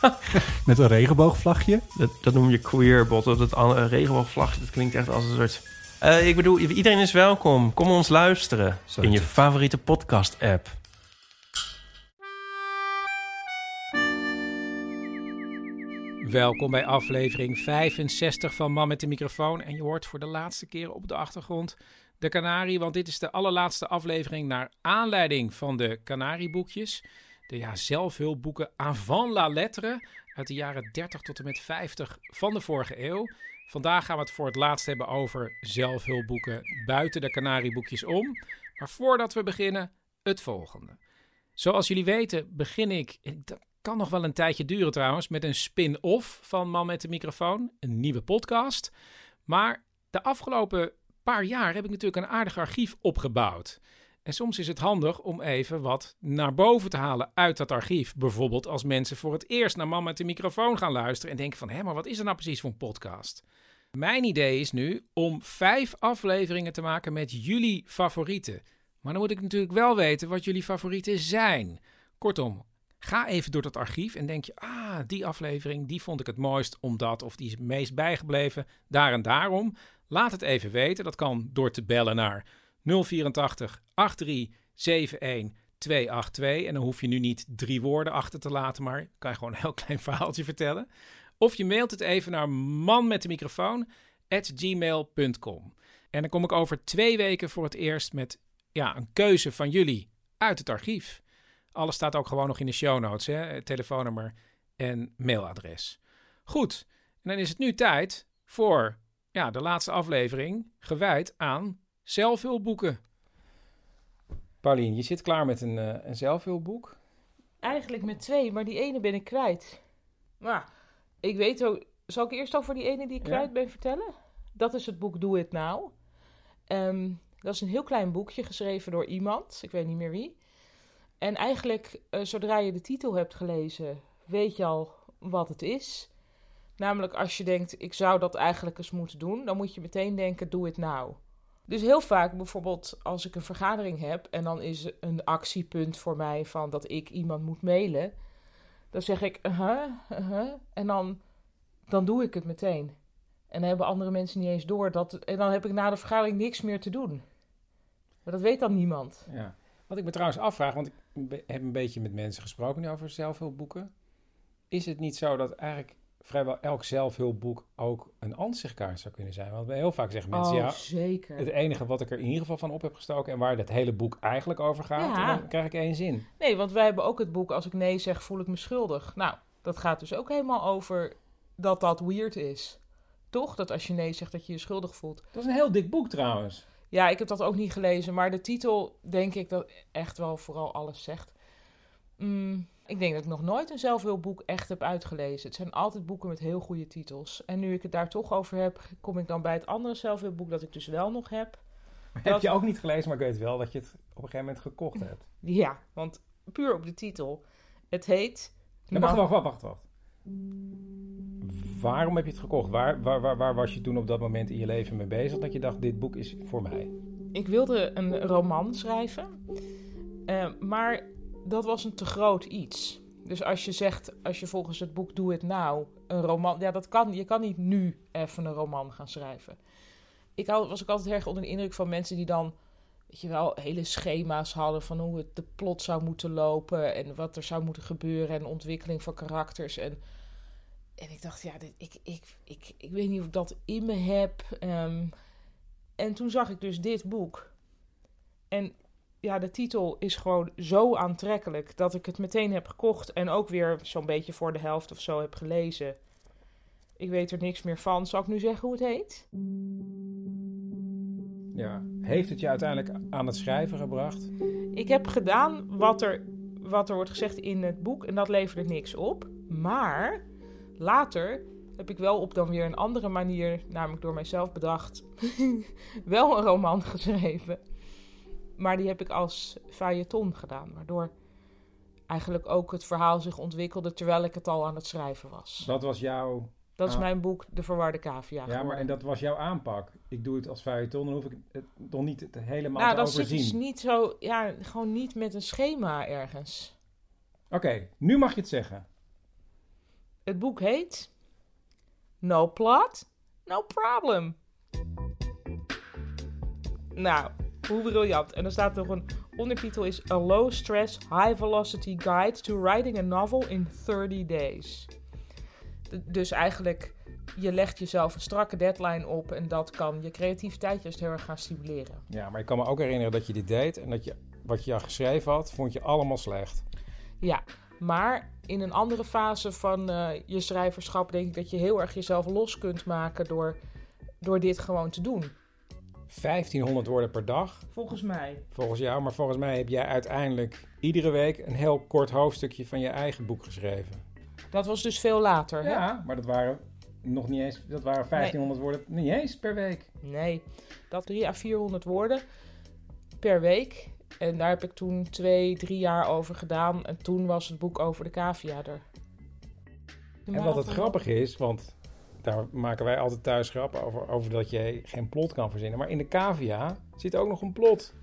met een regenboogvlagje. Dat, dat noem je queerbot. Dat uh, regenboogvlagje, dat klinkt echt als een soort... Eh, ik bedoel, iedereen is welkom. Kom ons luisteren Zo in je favoriete podcast-app. Welkom bij aflevering 65 van Man met de microfoon. En je hoort voor de laatste keer op de achtergrond de Canarie, want dit is de allerlaatste aflevering naar aanleiding van de Canarieboekjes. De ja, zelfhulpboeken avant la lettre uit de jaren 30 tot en met 50 van de vorige eeuw. Vandaag gaan we het voor het laatst hebben over zelfhulpboeken buiten de Canarieboekjes om. Maar voordat we beginnen, het volgende. Zoals jullie weten begin ik, dat kan nog wel een tijdje duren trouwens, met een spin-off van Man met de microfoon, een nieuwe podcast. Maar de afgelopen paar jaar heb ik natuurlijk een aardig archief opgebouwd. En soms is het handig om even wat naar boven te halen uit dat archief. Bijvoorbeeld als mensen voor het eerst naar Man met de microfoon gaan luisteren en denken van, hé, maar wat is er nou precies voor een podcast? Mijn idee is nu om vijf afleveringen te maken met jullie favorieten. Maar dan moet ik natuurlijk wel weten wat jullie favorieten zijn. Kortom, ga even door dat archief en denk je, ah, die aflevering, die vond ik het mooist omdat, of die is het meest bijgebleven, daar en daarom. Laat het even weten. Dat kan door te bellen naar 084 8371 282. En dan hoef je nu niet drie woorden achter te laten, maar kan je gewoon een heel klein verhaaltje vertellen. Of je mailt het even naar man de microfoon gmail.com. En dan kom ik over twee weken voor het eerst met ja, een keuze van jullie uit het archief. Alles staat ook gewoon nog in de show notes, hè? Telefoonnummer en mailadres. Goed, en dan is het nu tijd voor ja, de laatste aflevering gewijd aan zelfhulpboeken. Paulien, je zit klaar met een, eh, een zelfhulpboek. Eigenlijk met twee, maar die ene ben ik kwijt. Maar ik weet ook... Zal ik eerst over die ene die ik Ja. kwijt ben vertellen? Dat is het boek Do It Now. Ehm, dat is een heel klein boekje geschreven door iemand. Ik weet niet meer wie. En eigenlijk, eh, zodra je de titel hebt gelezen, weet je al wat het is. Namelijk als je denkt, ik zou dat eigenlijk eens moeten doen, dan moet je meteen denken, do it now. Dus heel vaak, bijvoorbeeld als ik een vergadering heb en dan is een actiepunt voor mij van dat ik iemand moet mailen, dan zeg ik, uh-huh, uh-huh, en dan, dan doe ik het meteen. En dan hebben andere mensen niet eens door dat, en dan heb ik na de vergadering niks meer te doen. Maar dat weet dan niemand. Ja. Wat ik me trouwens afvraag, want ik heb een beetje met mensen gesproken nu over zelfhulpboeken. Is het niet zo dat eigenlijk vrijwel elk zelfhulpboek ook een ansichtkaart zou kunnen zijn? Want heel vaak zeggen mensen, oh, ja, zeker. het enige wat ik er in ieder geval van op heb gestoken en waar het hele boek eigenlijk over gaat, Ja. dan krijg ik één zin. Nee, want wij hebben ook het boek Als ik nee zeg, voel ik me schuldig. Nou, dat gaat dus ook helemaal over dat dat weird is. Toch? Dat als je nee zegt, dat je je schuldig voelt. Dat is een heel dik boek trouwens. Ja, ik heb dat ook niet gelezen, maar de titel denk ik dat echt wel vooral alles zegt. Mm, ik denk dat ik nog nooit een zelfhulpboek echt heb uitgelezen. Het zijn altijd boeken met heel goede titels. En nu ik het daar toch over heb, kom ik dan bij het andere zelfhulpboek dat ik dus wel nog heb. Heb Dat- je ook niet gelezen, maar ik weet wel dat je het op een gegeven moment gekocht hebt. Ja, want puur op de titel. Het heet... Nee, wacht, wacht, wacht, wacht, wacht. Waarom heb je het gekocht? Waar, waar, waar, waar was je toen op dat moment in je leven mee bezig dat je dacht, dit boek is voor mij? Ik wilde een roman schrijven, eh, maar dat was een te groot iets. Dus als je zegt, als je volgens het boek Do It Now een roman... Ja, dat kan. Je kan niet nu even een roman gaan schrijven. Ik was ook altijd erg onder de indruk van mensen die dan... Weet je wel, hele schema's hadden van hoe het de plot zou moeten lopen... en wat er zou moeten gebeuren en ontwikkeling van karakters. En, en ik dacht, ja, dit, ik, ik, ik, ik weet niet of ik dat in me heb... Ehm, en toen zag ik dus dit boek. En ja, de titel is gewoon zo aantrekkelijk dat ik het meteen heb gekocht en ook weer zo'n beetje voor de helft of zo heb gelezen. Ik weet er niks meer van. Zal ik nu zeggen hoe het heet? Ja. Heeft het je uiteindelijk aan het schrijven gebracht? Ik heb gedaan wat er, wat er wordt gezegd in het boek en dat leverde niks op. Maar later heb ik wel op dan weer een andere manier, namelijk door mijzelf bedacht, wel een roman geschreven. Maar die heb ik als feuilleton gedaan, waardoor eigenlijk ook het verhaal zich ontwikkelde terwijl ik het al aan het schrijven was. Dat was jouw... Dat is mijn boek, De Verwarde Cavia. Ja, maar en dat was jouw aanpak. Ik doe het als feuilleton, dan hoef ik het nog niet het helemaal Nou, te dan zit overzien. dus niet zo, ja, gewoon niet met een schema ergens. Oké, nu mag je het zeggen. Het boek heet No Plot, No Problem. Nou, hoe briljant. En er staat nog een ondertitel is A Low Stress High Velocity Guide to Writing a Novel in 30 Days. Dus eigenlijk, je legt jezelf een strakke deadline op en dat kan je creativiteit juist heel erg gaan stimuleren. Ja, maar ik kan me ook herinneren dat je dit deed en dat je wat je al geschreven had, vond je allemaal slecht. Ja, maar in een andere fase van eh, je schrijverschap denk ik dat je heel erg jezelf los kunt maken door, door dit gewoon te doen. 1500 woorden per dag, Volgens mij. volgens jou. Maar volgens mij heb jij uiteindelijk iedere week een heel kort hoofdstukje van je eigen boek geschreven. Dat was dus veel later. Hè? Ja, maar dat waren nog niet eens... Dat waren 1500 woorden, niet eens per week. Nee, dat 3 à 400 woorden per week. En daar heb ik toen twee, drie jaar over gedaan. En toen was het boek over de cavia er. En wat het grappige is, want daar maken wij altijd thuis grappen over, over dat je geen plot kan verzinnen. Maar in de cavia zit ook nog een plot.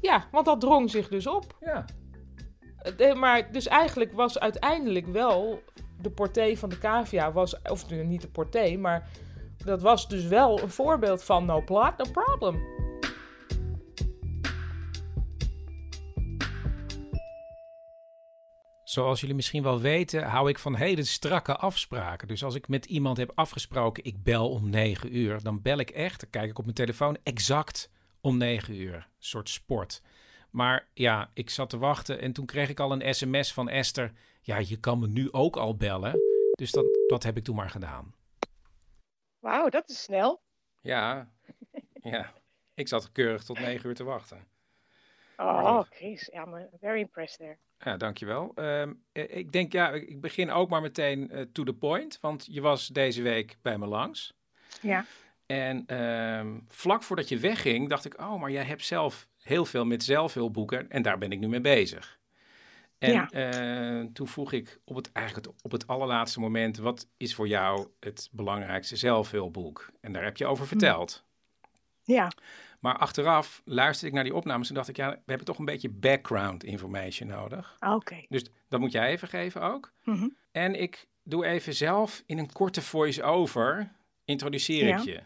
Ja, want dat drong zich dus op. Ja. Eh, Maar dus eigenlijk was uiteindelijk wel de porté van de cavia, was, of niet de porté, maar dat was dus wel een voorbeeld van no plot, no problem. Zoals jullie misschien wel weten, hou ik van hele strakke afspraken. Dus als ik met iemand heb afgesproken, ik bel om 9 uur, dan bel ik echt, dan kijk ik op mijn telefoon, exact om 9 uur. Een soort sport. Maar ja, ik zat te wachten en toen kreeg ik al een sms van Esther. Ja, je kan me nu ook al bellen. Dus dat, dat heb ik toen maar gedaan. Wauw, dat is snel. Ja. Ja. Ik zat keurig tot 9 uur te wachten. Oh, Chris. Ja, I'm very impressed there. Ja, dankjewel. Eh, ik denk, ja, ik begin ook maar meteen eh, to the point. Want je was deze week bij me langs. Ja. En ehm, vlak voordat je wegging, dacht ik, oh, maar jij hebt zelf heel veel met zelfhulpboeken en daar ben ik nu mee bezig. En Ja. eh, toen vroeg ik op het, eigenlijk het, op het allerlaatste moment, wat is voor jou het belangrijkste zelfhulpboek? En daar heb je over verteld. Ja. Maar achteraf luisterde ik naar die opnames en dacht ik, ja, we hebben toch een beetje background information nodig. Oké. Dus dat moet jij even geven ook. Mhm. En ik doe even zelf in een korte voice-over, introduceer Ja. ik je.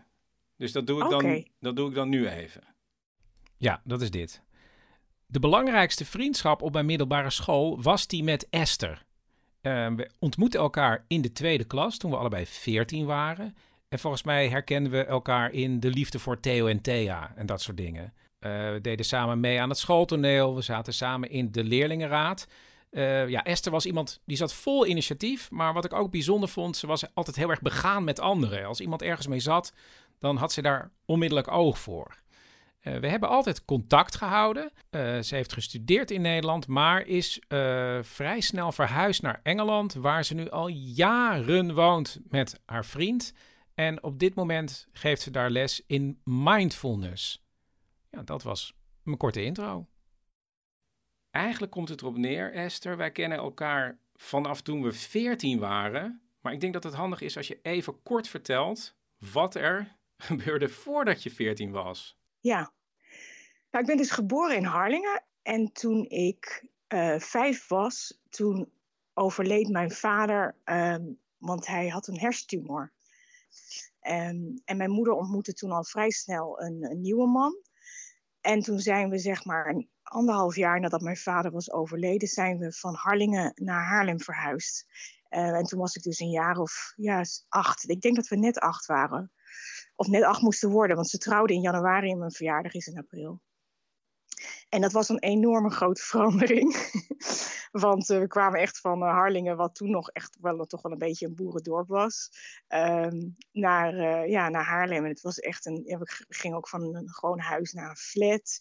Dus dat doe, ik Oké. dan, dat doe ik dan nu even. Ja, dat is dit. De belangrijkste vriendschap op mijn middelbare school was die met Esther. Eh, we ontmoetten elkaar in de tweede klas toen we allebei 14 waren. En volgens mij herkenden we elkaar in de liefde voor Theo en Thea en dat soort dingen. Eh, we deden samen mee aan het schooltoneel. We zaten samen in de leerlingenraad. Eh, ja, Esther was iemand die zat vol initiatief. Maar wat ik ook bijzonder vond, ze was altijd heel erg begaan met anderen. Als iemand ergens mee zat, dan had ze daar onmiddellijk oog voor. Eh, we hebben altijd contact gehouden. Eh, ze heeft gestudeerd in Nederland, maar is vrij snel verhuisd naar Engeland, waar ze nu al jaren woont met haar vriend. En op dit moment geeft ze daar les in mindfulness. Ja, dat was mijn korte intro. Eigenlijk komt het erop neer, Esther. Wij kennen elkaar vanaf toen we 14 waren. Maar ik denk dat het handig is als je even kort vertelt wat er gebeurde voordat je 14 was. Ja. Nou, ik ben dus geboren in Harlingen. En toen ik eh, vijf was, toen overleed mijn vader, ehm, want hij had een hersentumor. Ehm, en mijn moeder ontmoette toen al vrij snel een, een nieuwe man. En toen zijn we zeg maar een anderhalf jaar nadat mijn vader was overleden, zijn we van Harlingen naar Haarlem verhuisd. Eh, en toen was ik dus een jaar of ja, acht. Ik denk dat we net acht waren. Of net acht moesten worden, want ze trouwden in januari en mijn verjaardag is in april. En dat was een enorme grote verandering. Want we kwamen echt van Harlingen, wat toen nog echt wel toch wel een beetje een boerendorp was, ehm, naar, ja, naar Haarlem. En het was echt een, ja, we gingen ook van een gewoon huis naar een flat.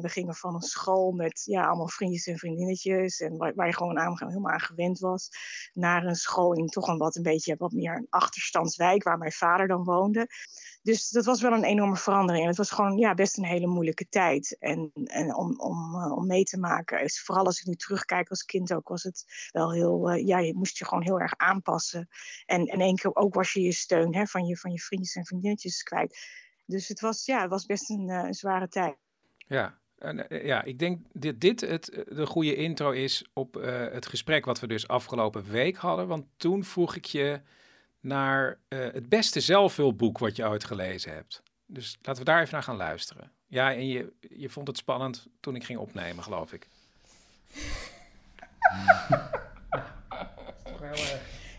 we gingen van een school met ja, allemaal vriendjes en vriendinnetjes. En waar, waar je gewoon aan, helemaal aan gewend was. Naar een school in toch een wat een beetje wat meer een achterstandswijk waar mijn vader dan woonde. Dus dat was wel een enorme verandering. En het was gewoon ja, best een hele moeilijke tijd. En, en om, om, uh, om mee te maken. Dus vooral als ik nu terugkijk als kind ook, was het wel heel. Uh, ja, je moest je gewoon heel erg aanpassen. En in één keer ook was je je steun hè, van, je, van je vriendjes en vriendinnetjes kwijt. Dus het was, ja, het was best een uh, zware tijd. Ja, ja, ik denk dat dit het, de goede intro is op het gesprek wat we dus afgelopen week hadden. Want toen vroeg ik je naar uh, het beste zelfhulpboek wat je ooit gelezen hebt. Dus laten we daar even naar gaan luisteren. Ja, en je, je vond het spannend toen ik ging opnemen, geloof ik.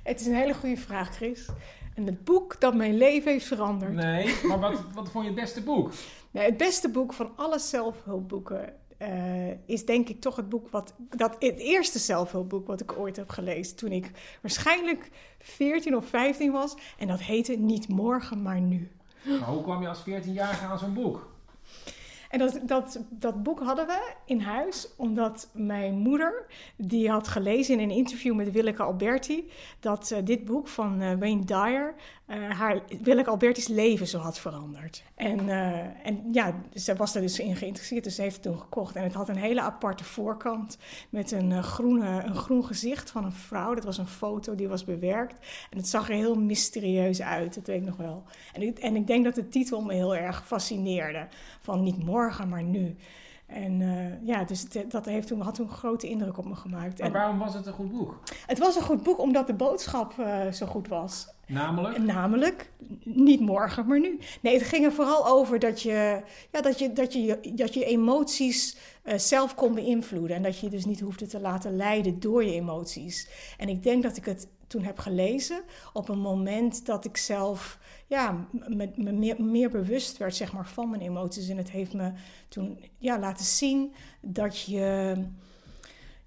het is een hele goede vraag, Chris. En het boek dat mijn leven heeft veranderd. Nee, maar wat, wat vond je het beste boek? Nee, het beste boek van alle zelfhulpboeken uh, is denk ik toch het boek wat. Dat, het eerste zelfhulpboek wat ik ooit heb gelezen. Toen ik waarschijnlijk 14 of 15 was. En dat heette Niet morgen, maar nu. Maar hoe kwam je als 14-jarige aan zo'n boek? En dat, dat, dat boek hadden we in huis, omdat mijn moeder, die had gelezen in een interview met Willeke Alberti, dat uh, dit boek van uh, Wayne Dyer uh, haar Willeke Alberti's leven zo had veranderd. En, uh, en ja, ze was er dus in geïnteresseerd, dus ze heeft het toen gekocht. En het had een hele aparte voorkant met een, uh, groene, een groen gezicht van een vrouw. Dat was een foto die was bewerkt. En het zag er heel mysterieus uit, dat weet ik nog wel. En en ik denk dat de titel me heel erg fascineerde. Van niet morgen, maar nu. En uh, ja, dus het, dat heeft toen, had toen een grote indruk op me gemaakt. Maar en waarom was het een goed boek? Het was een goed boek omdat de boodschap uh, zo goed was. Namelijk? Namelijk, niet morgen, maar nu. Nee, het ging er vooral over dat je, ja, dat je, dat je, dat je emoties uh, zelf kon beïnvloeden. En dat je je dus niet hoefde te laten leiden door je emoties. En ik denk dat ik het toen heb gelezen op een moment dat ik zelf ja, me, me meer, meer, bewust werd zeg maar, van mijn emoties. En het heeft me toen ja, laten zien dat je,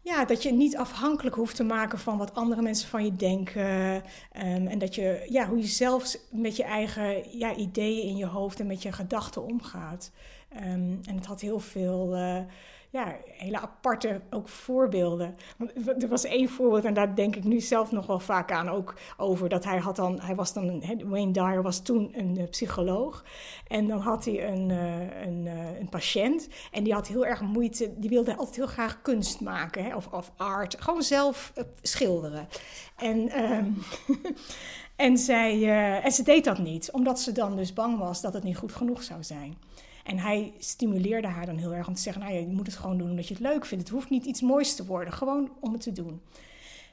ja, dat je niet afhankelijk hoeft te maken van wat andere mensen van je denken. Um, en dat je, ja, hoe je zelfs met je eigen ja, ideeën in je hoofd en met je gedachten omgaat. Um, en het had heel veel. Uh, ja, hele aparte ook voorbeelden. Er was één voorbeeld en daar denk ik nu zelf nog wel vaak aan ook over. Dat hij had dan, hij was dan, Wayne Dyer was toen een uh, psycholoog. En dan had hij een, uh, een, uh, een patiënt en die had heel erg moeite, die wilde altijd heel graag kunst maken hè, of, of art. Gewoon zelf schilderen. En... Um, en, zij, en ze deed dat niet, omdat ze dan dus bang was dat het niet goed genoeg zou zijn. En hij stimuleerde haar dan heel erg om te zeggen: Nou ja, je moet het gewoon doen omdat je het leuk vindt. Het hoeft niet iets moois te worden, gewoon om het te doen.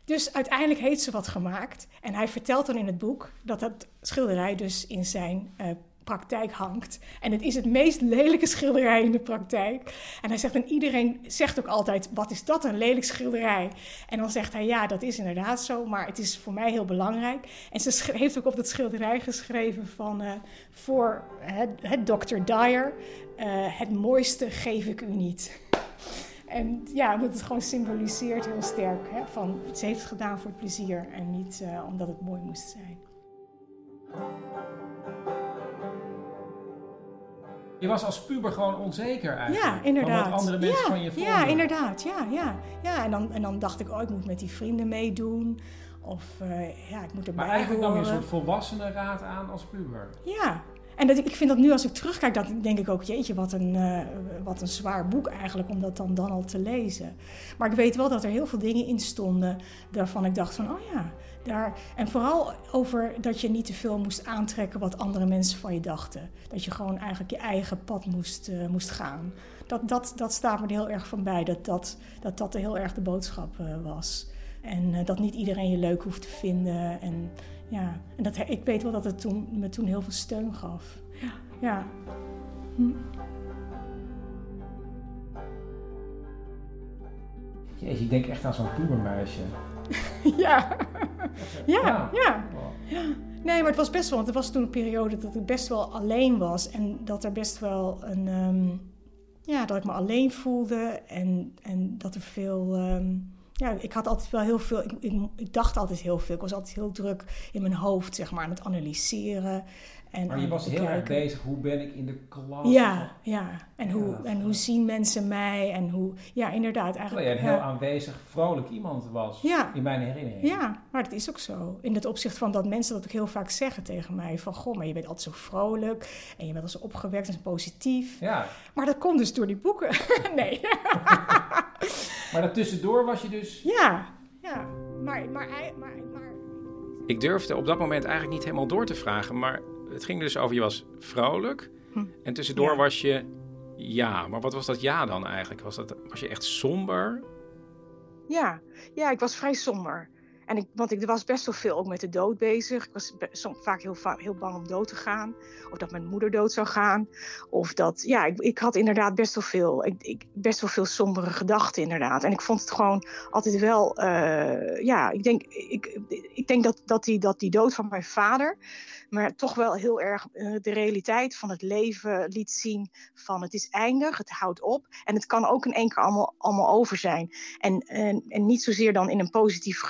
Dus uiteindelijk heeft ze wat gemaakt. En hij vertelt dan in het boek dat dat schilderij dus in zijn uh, praktijk hangt. En het is het meest lelijke schilderij in de praktijk. En hij zegt, en iedereen zegt ook altijd, wat is dat een lelijk schilderij? En dan zegt hij, ja, dat is inderdaad zo, maar het is voor mij heel belangrijk. En ze heeft ook op dat schilderij geschreven van, uh, voor het, het Dr. Dyer, uh, het mooiste geef ik u niet. En ja, dat het gewoon symboliseert heel sterk. Hè, van, ze heeft het gedaan voor het plezier en niet uh, omdat het mooi moest zijn. Je was als puber gewoon onzeker eigenlijk. Ja, inderdaad. Van wat andere mensen ja, van je vonden. Ja, inderdaad. Ja, ja. ja en, dan, en dan dacht ik, oh, ik moet met die vrienden meedoen. Of uh, ja, ik moet erbij Maar eigenlijk horen. nam je een soort volwassene raad aan als puber. Ja. En dat, ik vind dat nu als ik terugkijk, dat denk ik ook, jeetje, wat een, uh, wat een zwaar boek eigenlijk om dat dan, dan al te lezen. Maar ik weet wel dat er heel veel dingen in stonden waarvan ik dacht van, oh ja, daar. En vooral over dat je niet te veel moest aantrekken wat andere mensen van je dachten. Dat je gewoon eigenlijk je eigen pad moest, uh, moest gaan. Dat, dat, dat staat me er heel erg van bij, dat dat, dat, dat heel erg de boodschap uh, was. En dat niet iedereen je leuk hoeft te vinden. En, ja, en dat, ik weet wel dat het toen, me toen heel veel steun gaf. Ja. ja. Hm. Jezus, ik denk echt aan zo'n pubermeisje. ja. ja, ja, ja. Nee, maar het was best wel, want er was toen een periode dat ik best wel alleen was. En dat er best wel een, um, ja, dat ik me alleen voelde. En, en dat er veel, um, ja, ik had altijd wel heel veel. Ik, ik, ik, dacht altijd heel veel. Ik was altijd heel druk in mijn hoofd, zeg maar, aan het analyseren. En maar je was heel erg bezig, hoe ben ik in de klas? Ja, ja. En, hoe, en hoe zien mensen mij? En hoe, ja, inderdaad. Eigenlijk, Terwijl je een heel aanwezig, vrolijk iemand was, ja. in mijn herinnering. Ja, maar dat is ook zo. In het opzicht van dat mensen dat ook heel vaak zeggen tegen mij. Van, goh, maar je bent altijd zo vrolijk. En je bent al zo opgewekt en positief. Ja. Maar dat komt dus door die boeken. nee. maar daartussendoor was je dus... Ja, ja. Maar, maar, maar, maar... Ik durfde op dat moment eigenlijk niet helemaal door te vragen, maar het ging dus over je was vrolijk. Hm. En tussendoor was je ja. Maar wat was dat ja dan eigenlijk? Was, dat, was je echt somber? Ja, ja ik was vrij somber. En ik, want ik was best wel veel ook met de dood bezig. Ik was soms vaak heel, heel bang om dood te gaan. Of dat mijn moeder dood zou gaan. Of dat, ja, ik, ik had inderdaad best wel veel, ik, best wel veel sombere gedachten inderdaad. En ik vond het gewoon altijd wel, uh, ja, ik denk, ik, ik denk dat, dat, die, dat die dood van mijn vader maar toch wel heel erg uh, de realiteit van het leven liet zien van het is eindig, het houdt op en het kan ook in één keer allemaal, allemaal over zijn. En, en, en niet zozeer dan in een positief,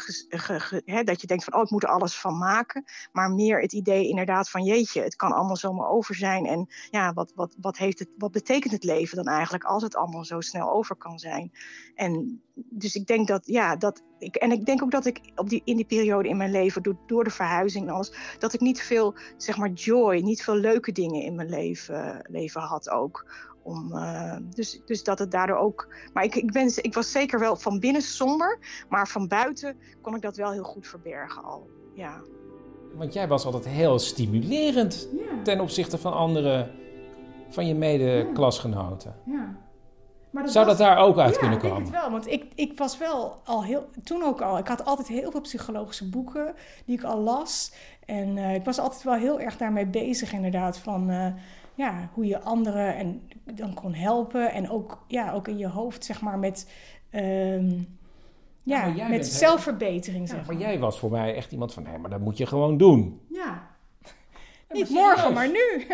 hè, dat je denkt van oh ik moet er alles van maken, maar meer het idee inderdaad van jeetje, het kan allemaal zomaar over zijn en ja, wat, wat, wat, heeft het, wat betekent het leven dan eigenlijk als het allemaal zo snel over kan zijn? En dus ik denk dat, ja, dat ik, en ik denk ook dat ik op die, in die periode in mijn leven, door, door de verhuizing en alles, dat ik niet veel, zeg maar, joy, niet veel leuke dingen in mijn leven, leven had ook. Om, uh, dus, dus dat het daardoor ook. Maar ik, ik, ben, ik was zeker wel van binnen somber, maar van buiten kon ik dat wel heel goed verbergen al. Ja. Want jij was altijd heel stimulerend ja. ten opzichte van andere, van je mede-klasgenoten. Ja. Maar dat Zou dat daar ook uit kunnen komen? Ja, ik denk het wel. Want ik, ik was wel al heel... Toen ook al. Ik had altijd heel veel psychologische boeken die ik al las. En uh, ik was altijd wel heel erg daarmee bezig inderdaad. Van uh, ja, hoe je anderen en dan kon helpen. En ook, ja, ook in je hoofd zeg maar met... Um, ja, ja met zelfverbetering, zeg maar. Maar jij was voor mij echt iemand van... nee, maar dat moet je gewoon doen. Ja. Niet morgen, maar nu.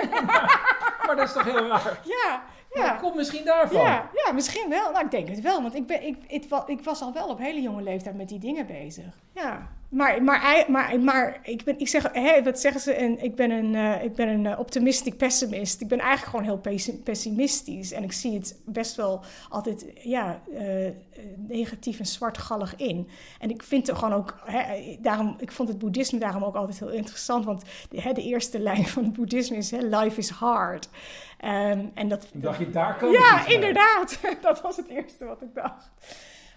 maar dat is toch heel raar? Ja, ja. Dat komt misschien daarvan. Ja, ja, misschien wel. Nou, ik denk het wel. Want ik, ben, ik, ik, ik was al wel op hele jonge leeftijd met die dingen bezig. Ja. Maar, maar, maar, maar ik, ben, ik zeg, hé, wat zeggen ze? En ik ben een, uh, ik ben een uh, optimistic pessimist. Ik ben eigenlijk gewoon heel pessimistisch. En ik zie het best wel altijd ja, uh, negatief en zwartgallig in. En ik vind het gewoon ook, hè, daarom, ik vond het boeddhisme daarom ook altijd heel interessant. Want de, hè, de eerste lijn van het boeddhisme is: hè, life is hard. Um, en dat, dacht je, daar kan Ja, inderdaad. dat was het eerste wat ik dacht.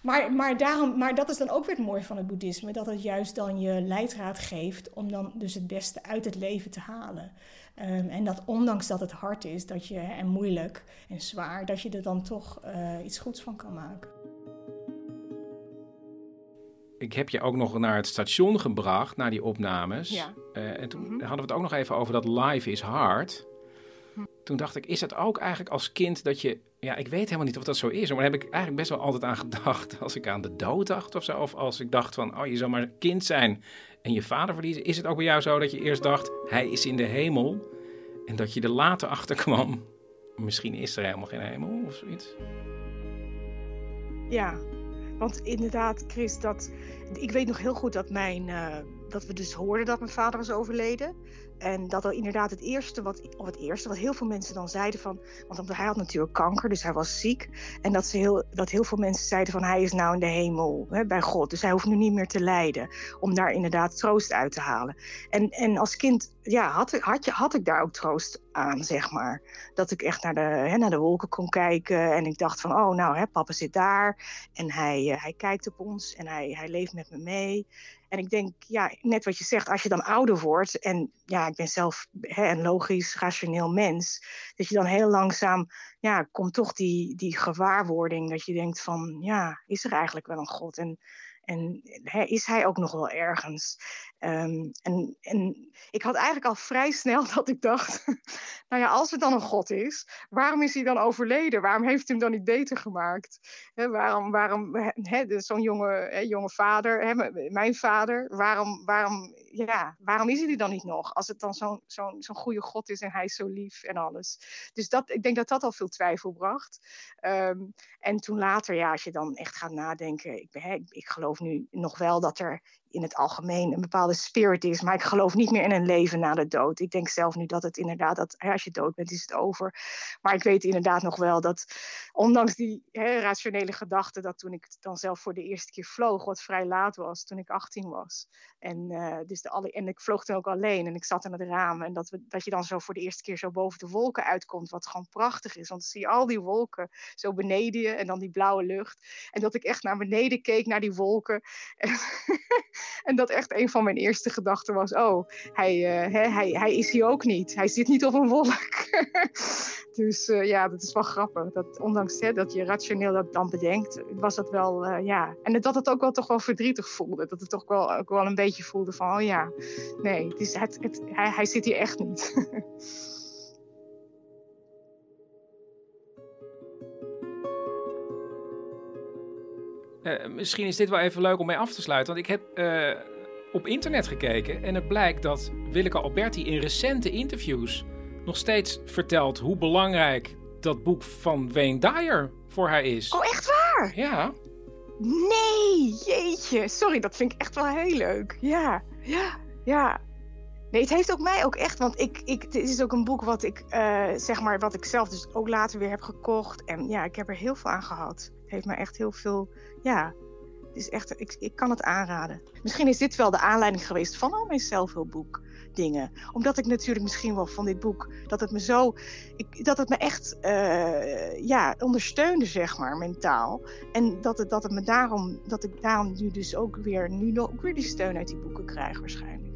Maar, maar, daarom, maar dat is dan ook weer het mooie van het boeddhisme. Dat het juist dan je leidraad geeft om dan dus het beste uit het leven te halen. Um, en dat ondanks dat het hard is dat je, en moeilijk en zwaar, dat je er dan toch uh, iets goeds van kan maken. Ik heb je ook nog naar het station gebracht, naar die opnames. Ja. Uh, en toen mm -hmm. hadden we het ook nog even over dat life is hard toen dacht ik, is het ook eigenlijk als kind dat je... Ja, ik weet helemaal niet of dat zo is. Maar daar heb ik eigenlijk best wel altijd aan gedacht als ik aan de dood dacht of zo. Of als ik dacht van, oh, je zou maar kind zijn en je vader verliezen. Is het ook bij jou zo dat je eerst dacht, hij is in de hemel. En dat je er later achter kwam, misschien is er helemaal geen hemel of zoiets. Ja, want inderdaad, Chris, dat, ik weet nog heel goed dat, mijn, uh, dat we dus hoorden dat mijn vader was overleden. En dat al inderdaad het eerste wat, of het eerste wat heel veel mensen dan zeiden van, want hij had natuurlijk kanker, dus hij was ziek. En dat, ze heel, dat heel veel mensen zeiden van hij is nou in de hemel hè, bij God, dus hij hoeft nu niet meer te lijden. Om daar inderdaad troost uit te halen. En, en als kind ja, had, had, je, had ik daar ook troost aan, zeg maar. Dat ik echt naar de, hè, naar de wolken kon kijken en ik dacht van, oh nou, hè, papa zit daar en hij, uh, hij kijkt op ons en hij, hij leeft met me mee. En ik denk, ja, net wat je zegt, als je dan ouder wordt, en ja, ik ben zelf hè, een logisch, rationeel mens, dat je dan heel langzaam, ja, komt toch die, die gewaarwording dat je denkt van, ja, is er eigenlijk wel een God? En, en hè, is hij ook nog wel ergens? Um, en, en ik had eigenlijk al vrij snel dat ik dacht, nou ja, als er dan een God is, waarom is hij dan overleden? Waarom heeft hij hem dan niet beter gemaakt? He, waarom, waarom zo'n jonge, he, jonge vader, he, mijn vader, waarom, waarom ja, waarom is hij dan niet nog? Als het dan zo'n zo'n zo'n goede God is en hij is zo lief en alles. Dus dat, ik denk dat dat al veel twijfel bracht. Ehm, en toen later, ja, als je dan echt gaat nadenken, ik, ben, ik geloof nu nog wel dat er in het algemeen een bepaalde spirit is. Maar ik geloof niet meer in een leven na de dood. Ik denk zelf nu dat het inderdaad, dat als je dood bent, is het over. Maar ik weet inderdaad nog wel dat, ondanks die hè, rationele gedachte, dat toen ik dan zelf voor de eerste keer vloog, wat vrij laat was, toen ik 18 was. En, uh, dus de alle, en ik vloog toen ook alleen en ik zat in het raam. En dat, we, dat je dan zo voor de eerste keer zo boven de wolken uitkomt, wat gewoon prachtig is. Want dan zie je al die wolken zo beneden je en dan die blauwe lucht. En dat ik echt naar beneden keek, naar die wolken. En, en dat echt een van mijn eerste gedachten was: oh, hij, uh, hij, hij is hier ook niet. Hij zit niet op een wolk. dus uh, ja, dat is wel grappig. Dat, ondanks dat je rationeel dat dan bedenkt, was dat wel, uh, ja. En dat het ook wel toch wel verdrietig voelde. Dat het toch wel, ook wel een beetje voelde van: oh ja, nee, het is, het, hij, hij zit hier echt niet. Uh, misschien is dit wel even leuk om mee af te sluiten. Want ik heb uh, op internet gekeken en het blijkt dat Willeke Alberti in recente interviews nog steeds vertelt hoe belangrijk dat boek van Wayne Dyer voor haar is. Oh, echt waar? Ja. Nee, jeetje. Sorry, dat vind ik echt wel heel leuk. Ja, ja, ja. Nee, het heeft ook mij ook echt, want ik, ik, het is ook een boek wat ik, uh, zeg maar, wat ik zelf dus ook later weer heb gekocht. En ja, ik heb er heel veel aan gehad. Heeft me echt heel veel, ja, het is echt, ik, ik kan het aanraden. Misschien is dit wel de aanleiding geweest van al mijn zelfhulpboek dingen. Omdat ik natuurlijk misschien wel van dit boek, dat het me zo, ik, dat het me echt, uh, ja, ondersteunde, zeg maar, mentaal. En dat het, dat het me daarom, dat ik daarom nu dus ook weer, nu ook weer die steun uit die boeken krijg waarschijnlijk.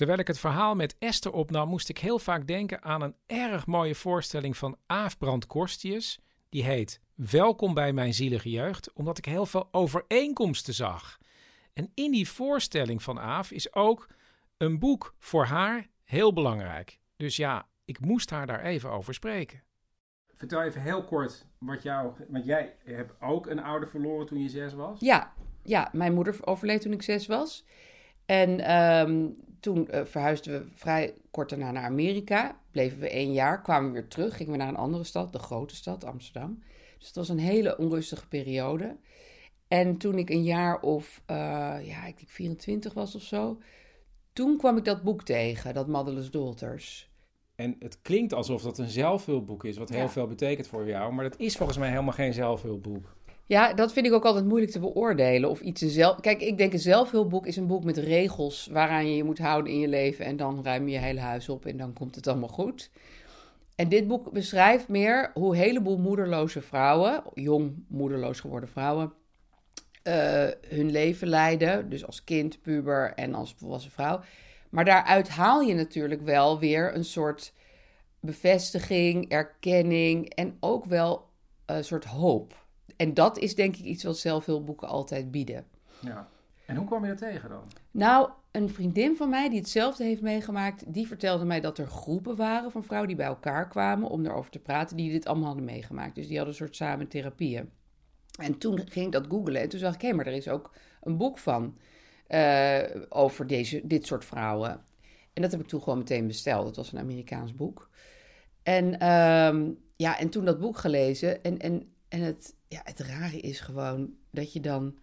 Terwijl ik het verhaal met Esther opnam, moest ik heel vaak denken aan een erg mooie voorstelling van Aaf Brand Korstius. Die heet Welkom bij mijn zielige jeugd, omdat ik heel veel overeenkomsten zag. En in die voorstelling van Aaf is ook een boek voor haar heel belangrijk. Dus ja, ik moest haar daar even over spreken. Vertel even heel kort wat jou. Want jij hebt ook een ouder verloren toen je zes was? Ja, ja mijn moeder overleed toen ik zes was. En um, toen uh, verhuisden we vrij kort daarna naar Amerika. Bleven we één jaar, kwamen we weer terug, gingen we naar een andere stad, de grote stad, Amsterdam. Dus het was een hele onrustige periode. En toen ik een jaar of, uh, ja, ik denk 24 was of zo, toen kwam ik dat boek tegen, dat Motherless Daughters. En het klinkt alsof dat een zelfhulpboek is, wat heel Ja. veel betekent voor jou. Maar dat is volgens mij helemaal geen zelfhulpboek. Ja, dat vind ik ook altijd moeilijk te beoordelen. Of iets zelf... Kijk, ik denk een zelfhulpboek is een boek met regels waaraan je je moet houden in je leven. En dan ruim je je hele huis op en dan komt het allemaal goed. En dit boek beschrijft meer hoe een heleboel moederloze vrouwen, jong moederloos geworden vrouwen, eh, hun leven leiden. Dus als kind, puber en als volwassen vrouw. Maar daaruit haal je natuurlijk wel weer een soort bevestiging, erkenning en ook wel een soort hoop. En dat is denk ik iets wat zelfhulpboeken altijd bieden. Ja. En hoe kwam je dat tegen dan? Nou, een vriendin van mij die hetzelfde heeft meegemaakt, die vertelde mij dat er groepen waren van vrouwen die bij elkaar kwamen om erover te praten, die dit allemaal hadden meegemaakt. Dus die hadden een soort samen therapieën. En toen ging ik dat googlen en toen zag ik, hé, maar er is ook een boek van eh, over deze, dit soort vrouwen. En dat heb ik toen gewoon meteen besteld. Dat was een Amerikaans boek. En ehm, ja, en toen dat boek gelezen. En, en, en het, ja, het rare is gewoon dat je dan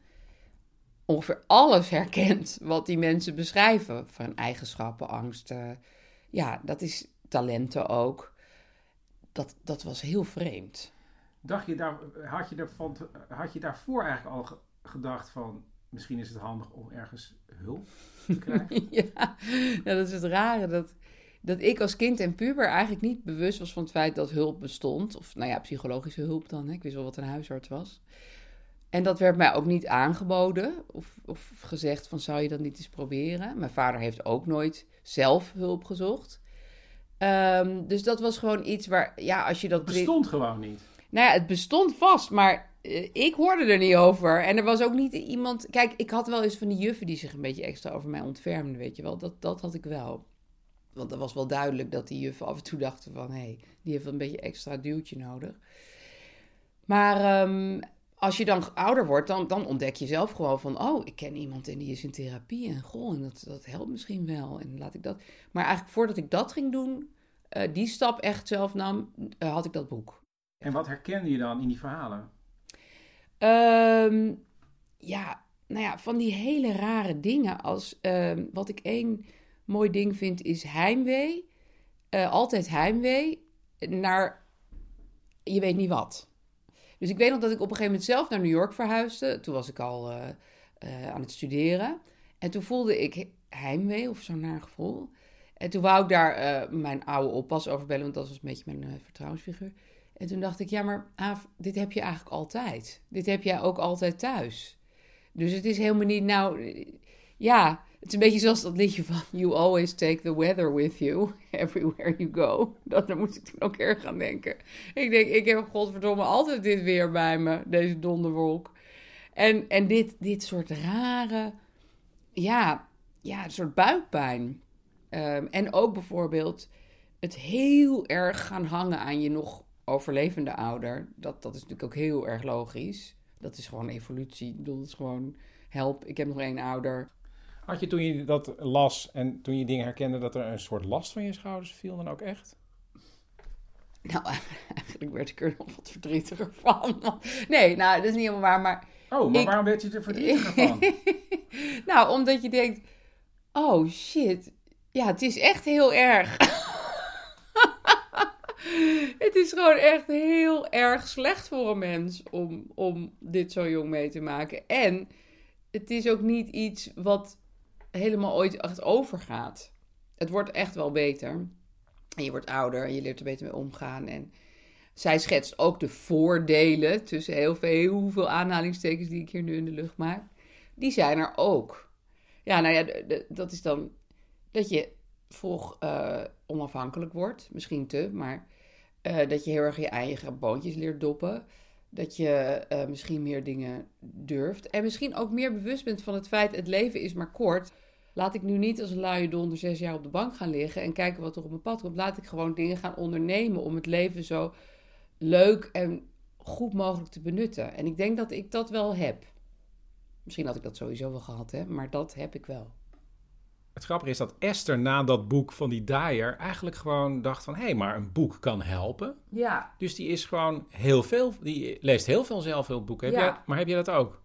ongeveer alles herkent wat die mensen beschrijven. Van eigenschappen, angsten. Ja, dat is talenten ook. Dat, dat was heel vreemd. Dacht je daar, had, je daarvan, had je daarvoor eigenlijk al ge- gedacht van... misschien is het handig om ergens hulp te krijgen? ja, ja, dat is het rare. Dat, dat ik als kind en puber eigenlijk niet bewust was van het feit dat hulp bestond. Of nou ja, psychologische hulp dan. Hè. Ik wist wel wat een huisarts was. En dat werd mij ook niet aangeboden of, of gezegd van zou je dat niet eens proberen. Mijn vader heeft ook nooit zelf hulp gezocht. Ehm, dus dat was gewoon iets waar, ja, als je dat... Het bestond gewoon niet. Nou ja, het bestond vast, maar eh, ik hoorde er niet over. En er was ook niet iemand... Kijk, ik had wel eens van die juffen die zich een beetje extra over mij ontfermden, weet je wel. Dat, dat had ik wel. Want dat was wel duidelijk dat die juffen af en toe dachten van... hé, hey, die heeft een beetje extra duwtje nodig. Maar ehm, als je dan ouder wordt, dan, dan ontdek je zelf gewoon van... oh, ik ken iemand en die is in therapie en goh, en dat, dat helpt misschien wel. En laat ik dat... Maar eigenlijk voordat ik dat ging doen, eh, die stap echt zelf nam, eh, had ik dat boek. En wat herkende je dan in die verhalen? Ehm, ja, nou ja, van die hele rare dingen als... ehm, wat ik één mooi ding vind, is heimwee. Eh, altijd heimwee naar... Je weet niet wat. Dus ik weet nog dat ik op een gegeven moment zelf naar New York verhuisde. Toen was ik al eh, eh, aan het studeren. En toen voelde ik heimwee of zo'n naar gevoel. En toen wou ik daar mijn oude oppas over bellen, want dat was een beetje mijn vertrouwensfiguur. En toen dacht ik, ja, maar dit heb je eigenlijk altijd. Dit heb jij ook altijd thuis. Dus het is helemaal niet, nou, ja, het is een beetje zoals dat liedje van You always take the weather with you, everywhere you go. Dat, daar moest ik toen ook erg aan denken. Ik denk, ik heb godverdomme altijd dit weer bij me, deze donderwolk. En, en dit, dit soort rare, ja, ja, een soort buikpijn. Ehm, en ook bijvoorbeeld het heel erg gaan hangen aan je nog overlevende ouder. Dat, dat is natuurlijk ook heel erg logisch. Dat is gewoon evolutie. Ik bedoel, dat is gewoon help. Ik heb nog één ouder. Had je toen je dat las en toen je dingen herkende dat er een soort last van je schouders viel dan ook echt? Nou, eigenlijk werd ik er nog wat verdrietiger van. Nee, nou, dat is niet helemaal waar, maar... Oh, maar Ik- waarom werd je er verdrietiger van? nou, omdat je denkt, oh shit, ja, het is echt heel erg. het is gewoon echt heel erg slecht voor een mens om, om dit zo jong mee te maken. En het is ook niet iets wat helemaal ooit echt overgaat. Het wordt echt wel beter. En je wordt ouder en je leert er beter mee omgaan. En zij schetst ook de voordelen tussen heel veel, heel veel aanhalingstekens die ik hier nu in de lucht maak. Die zijn er ook. Ja, nou ja, dat is dan dat je volg eh, onafhankelijk wordt. Misschien te, maar eh, dat je heel erg je eigen boontjes leert doppen. Dat je eh, misschien meer dingen durft. En misschien ook meer bewust bent van het feit: het leven is maar kort. Laat ik nu niet als een luie donder zes jaar op de bank gaan liggen en kijken wat er op mijn pad komt. Laat ik gewoon dingen gaan ondernemen om het leven zo leuk en goed mogelijk te benutten. En ik denk dat ik dat wel heb. Misschien had ik dat sowieso wel gehad, hè? maar dat heb ik wel. Het grappige is dat Esther na dat boek van die Dyer eigenlijk gewoon dacht van... hé, hey, maar een boek kan helpen. Ja, Dus die is gewoon heel veel... die leest heel veel zelfhulpboeken. Heb Ja. jij, maar heb jij dat ook?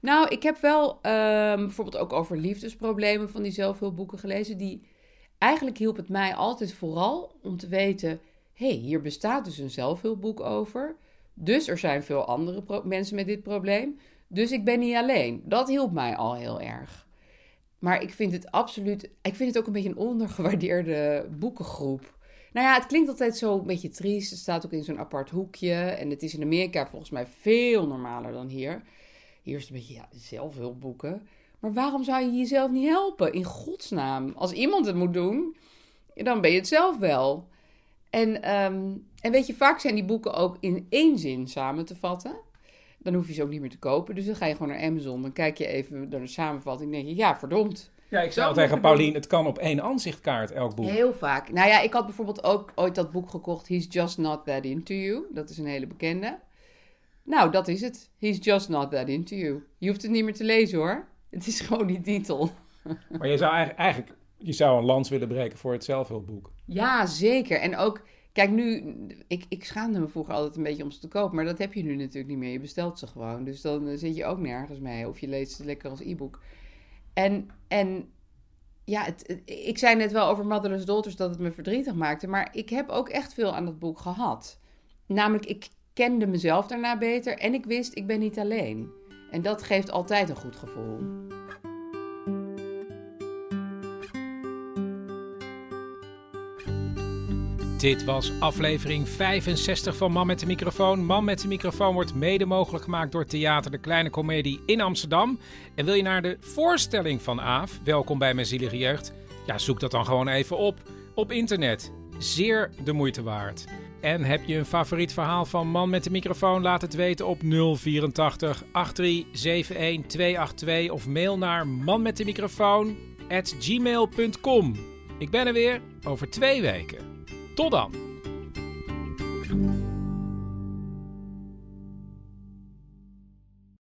Nou, ik heb wel ehm, bijvoorbeeld ook over liefdesproblemen van die zelfhulpboeken gelezen. Die eigenlijk hielp het mij altijd vooral om te weten: hé, hey, hier bestaat dus een zelfhulpboek over. Dus er zijn veel andere mensen met dit probleem. Dus ik ben niet alleen. Dat hielp mij al heel erg. Maar ik vind het absoluut. Ik vind het ook een beetje een ondergewaardeerde boekengroep. Nou ja, het klinkt altijd zo een beetje triest. Het staat ook in zo'n apart hoekje. En het is in Amerika volgens mij veel normaler dan hier. Hier is het een beetje, zelfhulpboeken. Maar waarom zou je jezelf niet helpen? In godsnaam. Als iemand het moet doen, dan ben je het zelf wel. En, ehm, en weet je, vaak zijn die boeken ook in één zin samen te vatten. Dan hoef je ze ook niet meer te kopen. Dus dan ga je gewoon naar Amazon. Dan kijk je even naar de samenvatting. Dan denk je, ja, verdomd. Ja, ik zei al Zo tegen Paulien, het kan op één aanzichtkaart, elk boek. Heel vaak. Nou ja, ik had bijvoorbeeld ook ooit dat boek gekocht. He's Just Not That Into You. Dat is een hele bekende. Nou, dat is het. He's Just Not That Into You. Je hoeft het niet meer te lezen hoor. Het is gewoon die titel. Maar je zou eigenlijk, eigenlijk je zou een lans willen breken voor het zelfhulpboek. Ja, zeker. En ook, kijk nu, ik, ik schaamde me vroeger altijd een beetje om ze te kopen. Maar dat heb je nu natuurlijk niet meer. Je bestelt ze gewoon. Dus dan eh, zit je ook nergens mee. Of je leest ze lekker als e-book. En, en ja, het, ik zei net wel over Motherless Daughters dat het me verdrietig maakte. Maar ik heb ook echt veel aan dat boek gehad. Namelijk, ik kende mezelf daarna beter. En ik wist, ik ben niet alleen. En dat geeft altijd een goed gevoel. Dit was aflevering 65 van Man met de Microfoon. Man met de Microfoon wordt mede mogelijk gemaakt door Theater de Kleine Comedie in Amsterdam. En wil je naar de voorstelling van Aaf, welkom bij Mijn Zielige Jeugd? Ja, zoek dat dan gewoon even op op internet. Zeer de moeite waard. En heb je een favoriet verhaal van Man met de Microfoon? Laat het weten op 084 8371 282 of mail naar manmetdemicrofoon at gmail.com. Ik ben er weer over twee weken. Tot dan!